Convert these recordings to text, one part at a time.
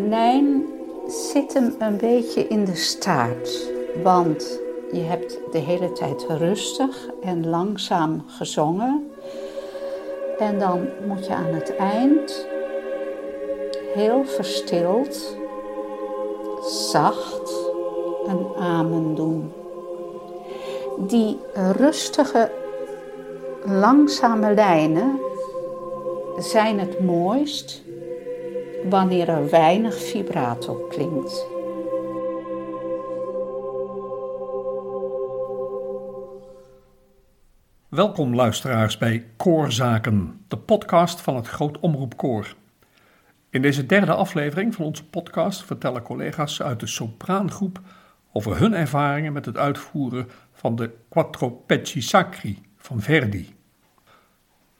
Venijn zit hem een beetje in de staart. Want je hebt de hele tijd rustig en langzaam gezongen. En dan moet je aan het eind heel verstild, zacht een amen doen. Die rustige, langzame lijnen zijn het mooist wanneer er weinig vibrato klinkt. Welkom luisteraars bij Koorzaken, de podcast van het Groot Omroep Koor. In deze derde aflevering van onze podcast vertellen collega's uit de sopraangroep over hun ervaringen met het uitvoeren van de Quattro Pezzi Sacri van Verdi.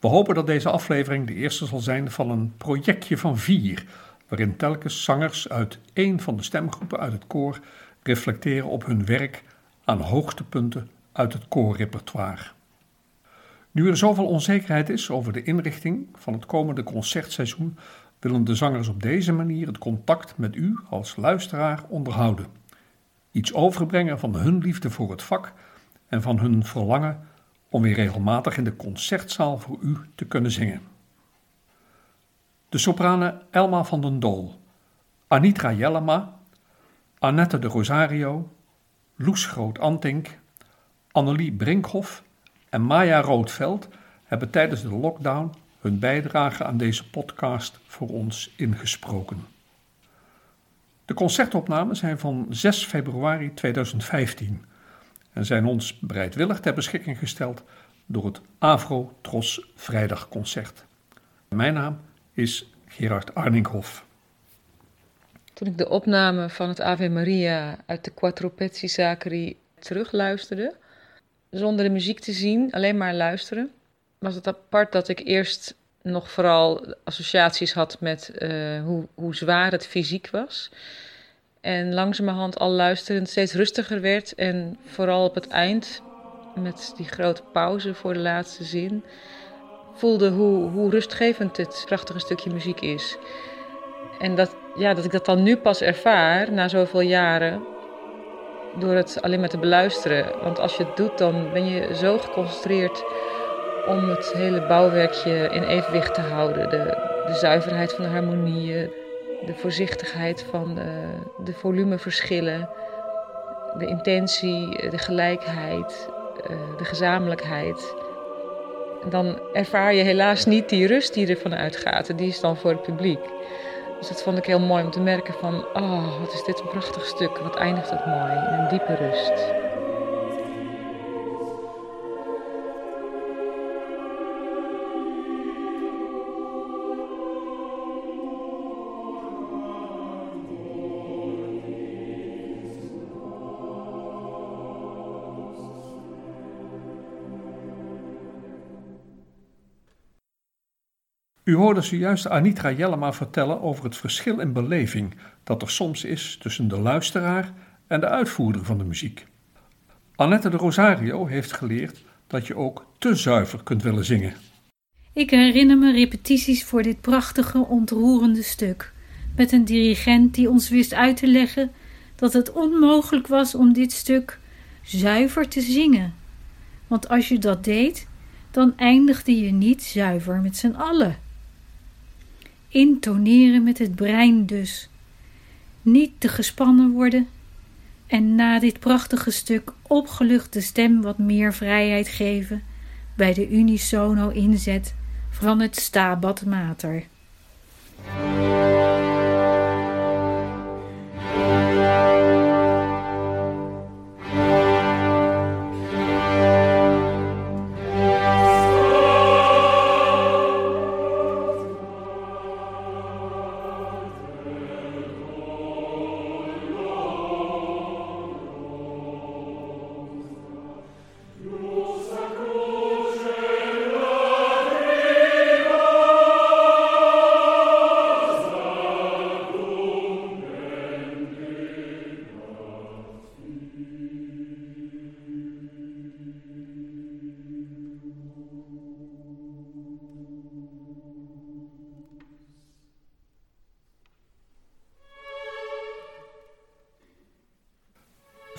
We hopen dat deze aflevering de eerste zal zijn van een projectje van vier, waarin telkens zangers uit één van de stemgroepen uit het koor reflecteren op hun werk aan hoogtepunten uit het koorrepertoire. Nu er zoveel onzekerheid is over de inrichting van het komende concertseizoen, willen de zangers op deze manier het contact met u als luisteraar onderhouden. Iets overbrengen van hun liefde voor het vak en van hun verlangen om weer regelmatig in de concertzaal voor u te kunnen zingen. De sopranen Elma van den Dool, Anitra Jellema, Annette de Rosario, Loes Groot-Antink, Annelie Brinkhoff en Maya Roodveld hebben tijdens de lockdown hun bijdrage aan deze podcast voor ons ingesproken. De concertopnames zijn van 6 februari 2015 en zijn ons bereidwillig ter beschikking gesteld door het Afro Tros Vrijdagconcert. Mijn naam is Gerard Arninghoff. Toen ik de opname van het Ave Maria uit de Quattro Pezzi Sacri terugluisterde, zonder de muziek te zien, alleen maar luisteren, was het apart dat ik eerst nog vooral associaties had met uh, hoe, hoe zwaar het fysiek was. En langzamerhand al luisterend steeds rustiger werd. En vooral op het eind, met die grote pauze voor de laatste zin, voelde hoe, hoe rustgevend dit prachtige stukje muziek is. En dat, ja, dat ik dat dan nu pas ervaar, na zoveel jaren, door het alleen maar te beluisteren. Want als je het doet, dan ben je zo geconcentreerd om het hele bouwwerkje in evenwicht te houden. De, de zuiverheid van de harmonieën, de voorzichtigheid van de, de volumeverschillen, de intentie, de gelijkheid, eh, de gezamenlijkheid. Dan ervaar je helaas niet die rust die ervan uitgaat. die is dan voor het publiek. Dus dat vond ik heel mooi om te merken van, oh, wat is dit een prachtig stuk. Wat eindigt het mooi in een diepe rust. Hoorde zojuist Anitra Jellema vertellen over het verschil in beleving dat er soms is tussen de luisteraar en de uitvoerder van de muziek. Annette de Rosario heeft geleerd dat je ook te zuiver kunt willen zingen. Ik herinner me repetities voor dit prachtige, ontroerende stuk, met een dirigent die ons wist uit te leggen dat het onmogelijk was om dit stuk zuiver te zingen. Want als je dat deed, dan eindigde je niet zuiver met z'n allen. Intoneren met het brein dus. Niet te gespannen worden en na dit prachtige stuk opgelucht de stem wat meer vrijheid geven bij de unisono inzet van het Stabat Mater.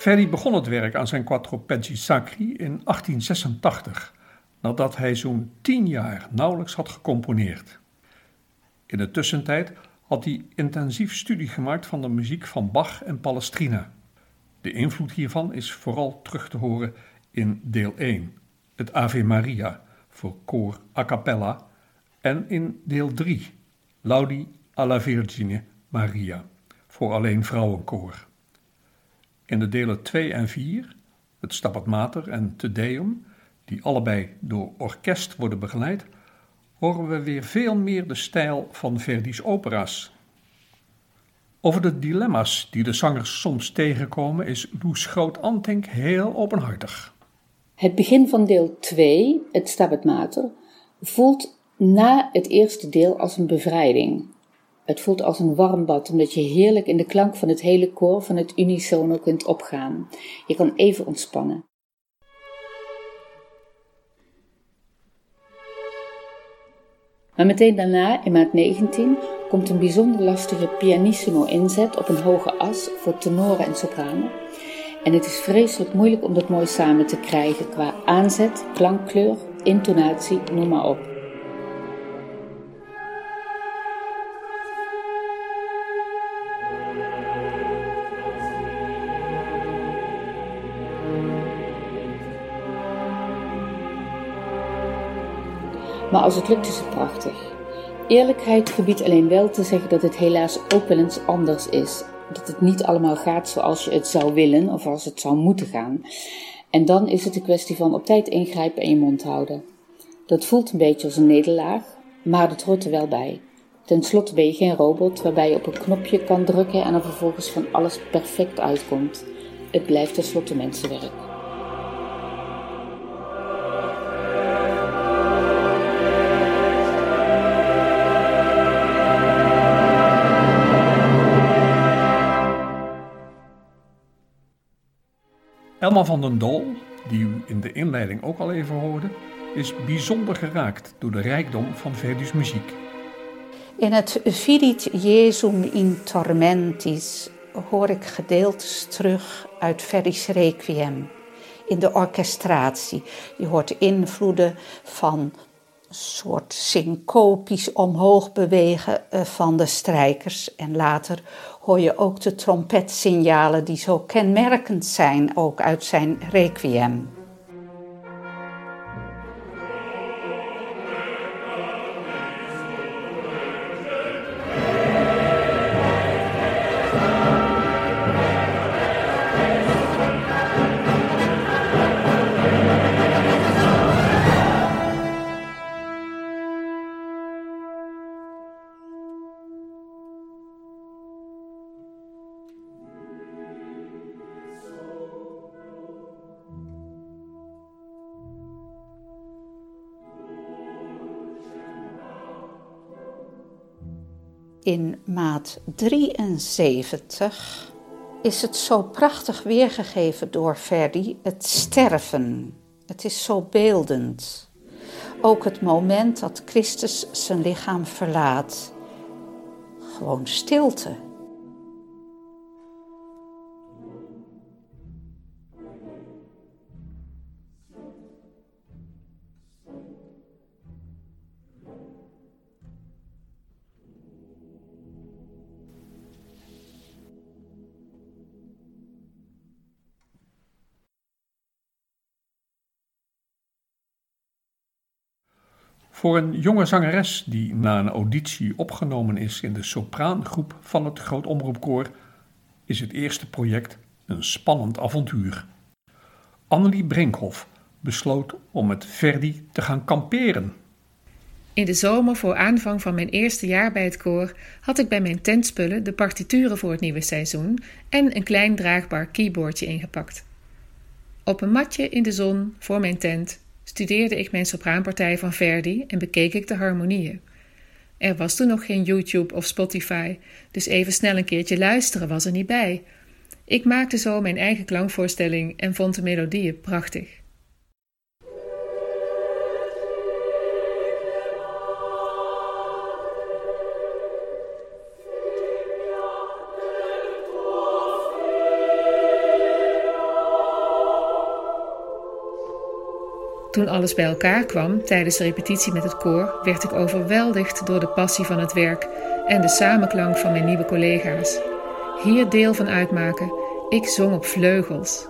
Verdi begon het werk aan zijn Quattro Pezzi Sacri in 1886, nadat hij zo'n tien jaar nauwelijks had gecomponeerd. In de tussentijd had hij intensief studie gemaakt van de muziek van Bach en Palestrina. De invloed hiervan is vooral terug te horen in deel 1, het Ave Maria voor koor a cappella, en in deel 3, Laudi alla Vergine Maria voor alleen vrouwenkoor. In de delen 2 en 4, het Stabat Mater en Te Deum, die allebei door orkest worden begeleid, horen we weer veel meer de stijl van Verdi's opera's. Over de dilemma's die de zangers soms tegenkomen is Loes Groot-Antink heel openhartig. Het begin van deel 2, het Stabat Mater, voelt na het eerste deel als een bevrijding. Het voelt als een warm bad, omdat je heerlijk in de klank van het hele koor van het unisono kunt opgaan. Je kan even ontspannen. Maar meteen daarna, in maat 19, komt een bijzonder lastige pianissimo inzet op een hoge as voor tenoren en sopranen. En het is vreselijk moeilijk om dat mooi samen te krijgen qua aanzet, klankkleur, intonatie, noem maar op. Maar als het lukt is het prachtig. Eerlijkheid gebiedt alleen wel te zeggen dat het helaas ook wel eens anders is. Dat het niet allemaal gaat zoals je het zou willen of als het zou moeten gaan. En dan is het een kwestie van op tijd ingrijpen en je mond houden. Dat voelt een beetje als een nederlaag, maar dat hoort er wel bij. Ten slotte ben je geen robot waarbij je op een knopje kan drukken en er vervolgens van alles perfect uitkomt. Het blijft tenslotte mensenwerk. Van den Dol, die u in de inleiding ook al even hoorde, is bijzonder geraakt door de rijkdom van Verdi's muziek. In het Vidit Jesum in Tormentis hoor ik gedeeltes terug uit Verdi's Requiem. In de orchestratie. Je hoort invloeden van soort syncopisch omhoog bewegen eh, van de strijkers. En later hoor je ook de trompetsignalen die zo kenmerkend zijn, ook uit zijn requiem. In maat 73 is het zo prachtig weergegeven door Verdi, het sterven. Het is zo beeldend. Ook het moment dat Christus zijn lichaam verlaat. Gewoon stilte. Voor een jonge zangeres die na een auditie opgenomen is in de sopraangroep van het Groot Omroepkoor, is het eerste project een spannend avontuur. Annelie Brinkhoff besloot om met Verdi te gaan kamperen. In de zomer voor aanvang van mijn eerste jaar bij het koor had ik bij mijn tentspullen de partituren voor het nieuwe seizoen en een klein draagbaar keyboardje ingepakt. Op een matje in de zon voor mijn tent studeerde ik mijn sopraanpartij van Verdi en bekeek ik de harmonieën. Er was toen nog geen YouTube of Spotify, dus even snel een keertje luisteren was er niet bij. Ik maakte zo mijn eigen klankvoorstelling en vond de melodieën prachtig. Toen alles bij elkaar kwam tijdens de repetitie met het koor, werd ik overweldigd door de passie van het werk en de samenklank van mijn nieuwe collega's. Hier deel van uitmaken, ik zong op vleugels.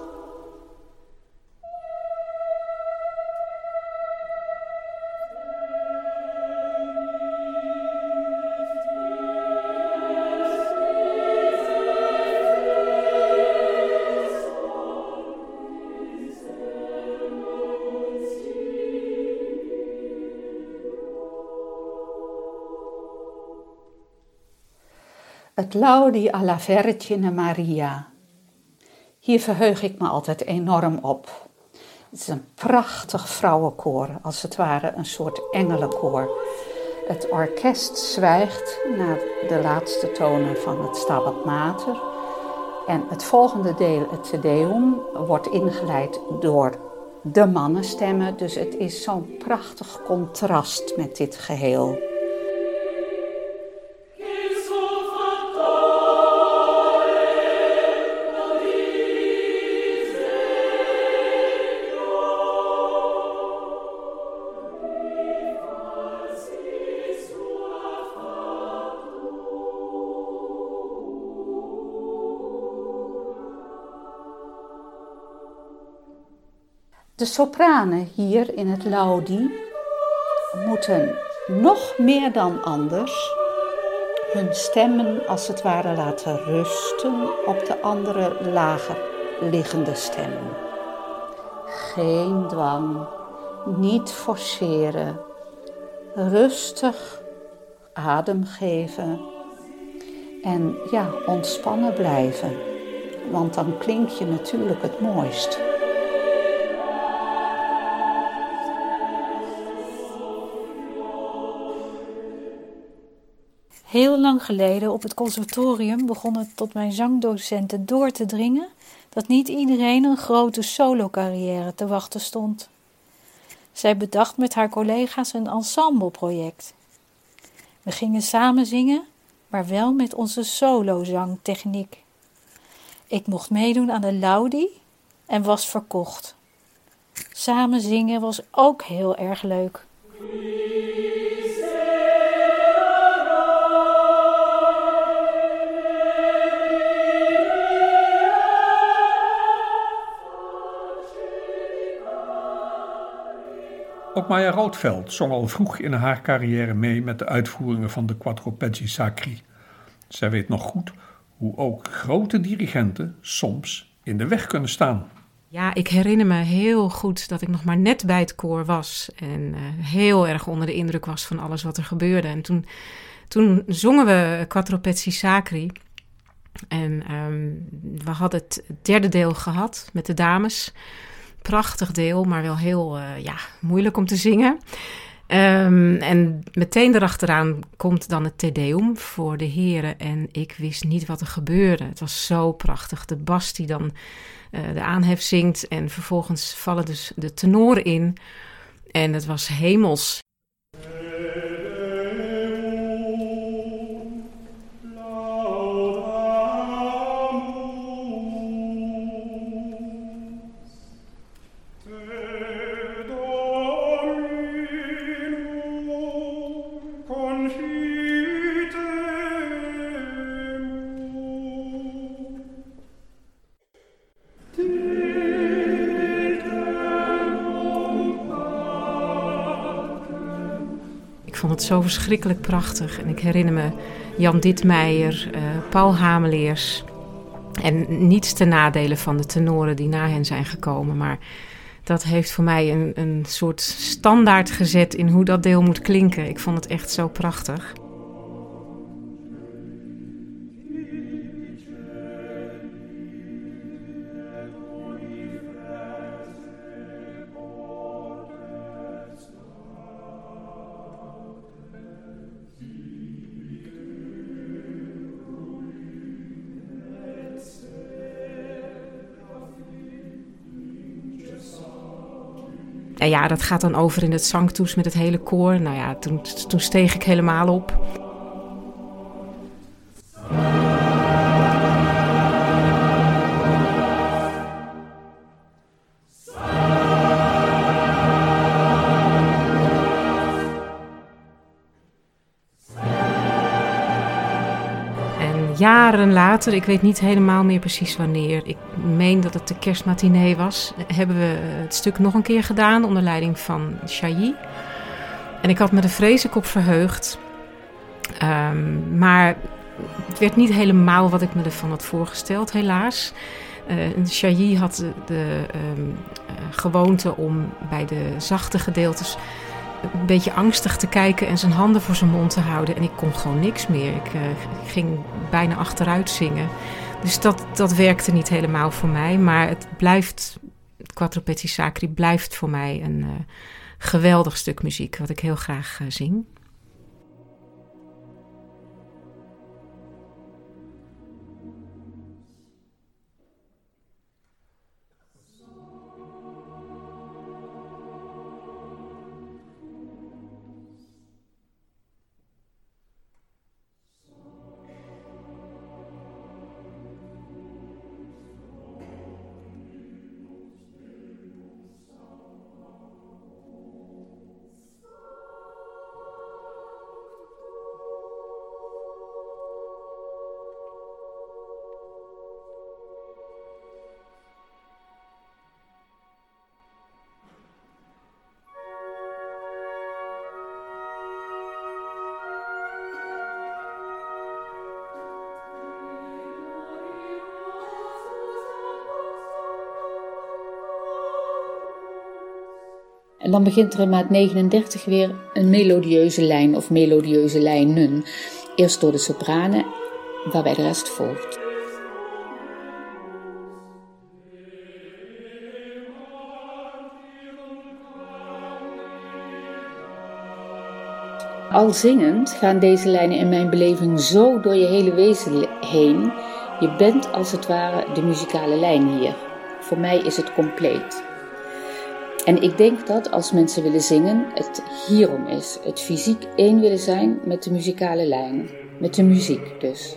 Laudi alla Vergine Maria. Hier verheug ik me altijd enorm op. Het is een prachtig vrouwenkoor, als het ware een soort engelenkoor. Het orkest zwijgt naar de laatste tonen van het Stabat Mater. En het volgende deel, het Te Deum, wordt ingeleid door de mannenstemmen. Dus het is zo'n prachtig contrast met dit geheel. De sopranen hier in het Laudi moeten nog meer dan anders hun stemmen als het ware laten rusten op de andere lager liggende stemmen. Geen dwang, niet forceren, rustig adem geven en ja, ontspannen blijven. Want dan klink je natuurlijk het mooist. Heel lang geleden op het conservatorium begon het tot mijn zangdocenten door te dringen dat niet iedereen een grote solo-carrière te wachten stond. Zij bedacht met haar collega's een ensembleproject. We gingen samen zingen, maar wel met onze solozangtechniek. Ik mocht meedoen aan de Laudi en was verkocht. Samen zingen was ook heel erg leuk. Ook Maya Roodveld zong al vroeg in haar carrière mee met de uitvoeringen van de Quattro Pezzi Sacri. Zij weet nog goed hoe ook grote dirigenten soms in de weg kunnen staan. Ja, ik herinner me heel goed dat ik nog maar net bij het koor was en uh, heel erg onder de indruk was van alles wat er gebeurde. En toen, toen zongen we Quattro Pezzi Sacri. En um, we hadden het derde deel gehad met de dames prachtig deel, maar wel heel uh, ja, moeilijk om te zingen. Um, en meteen erachteraan komt dan het Te Deum voor de heren. En ik wist niet wat er gebeurde. Het was zo prachtig. De bas die dan uh, de aanhef zingt. En vervolgens vallen dus de tenoren in. En het was hemels. Vond het zo verschrikkelijk prachtig. En ik herinner me Jan Ditmeijer, uh, Paul Hameleers. En niets ten nadele van de tenoren die na hen zijn gekomen. Maar dat heeft voor mij een, een soort standaard gezet in hoe dat deel moet klinken. Ik vond het echt zo prachtig. En ja, dat gaat dan over in het zangtoes met het hele koor. Nou ja, toen, toen steeg ik helemaal op. jaren later, ik weet niet helemaal meer precies wanneer, ik meen dat het de kerstmatinee was, hebben we het stuk nog een keer gedaan onder leiding van Chailly. En ik had me er vreselijk op verheugd. Um, maar het werd niet helemaal wat ik me ervan had voorgesteld, helaas. Uh, had de, de um, gewoonte om bij de zachte gedeeltes een beetje angstig te kijken en zijn handen voor zijn mond te houden. En ik kon gewoon niks meer. Ik uh, ging bijna achteruit zingen. Dus dat, dat werkte niet helemaal voor mij. Maar het blijft, Quattro Sacri blijft voor mij een uh, geweldig stuk muziek, wat ik heel graag uh, zing. En dan begint er in maat 39 weer een melodieuze lijn of melodieuze lijnen. Eerst door de sopranen, waarbij de rest volgt. Al zingend gaan deze lijnen in mijn beleving zo door je hele wezen heen. Je bent als het ware de muzikale lijn hier. Voor mij is het compleet. En ik denk dat als mensen willen zingen, het hierom is. Het fysiek één willen zijn met de muzikale lijn. Met de muziek dus.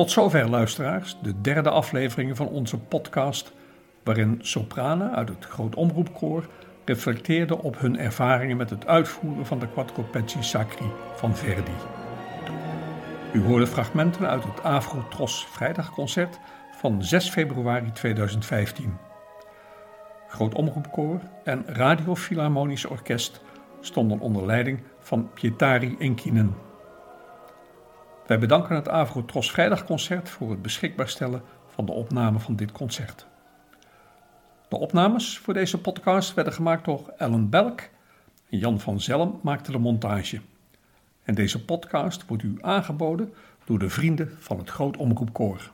Tot zover, luisteraars, de derde aflevering van onze podcast, waarin sopranen uit het Groot Omroepkoor reflecteerden op hun ervaringen met het uitvoeren van de Quattro Pezzi Sacri van Verdi. U hoorde fragmenten uit het Afro Tros Vrijdagconcert van 6 februari 2015. Groot Omroepkoor en Radio Philharmonisch Orkest stonden onder leiding van Pietari Enkinen. Wij bedanken het Avro Tros Vrijdagconcert voor het beschikbaar stellen van de opname van dit concert. De opnames voor deze podcast werden gemaakt door Ellen Belk en Jan van Zelm maakte de montage. En deze podcast wordt u aangeboden door de vrienden van het Groot Omroepkoor.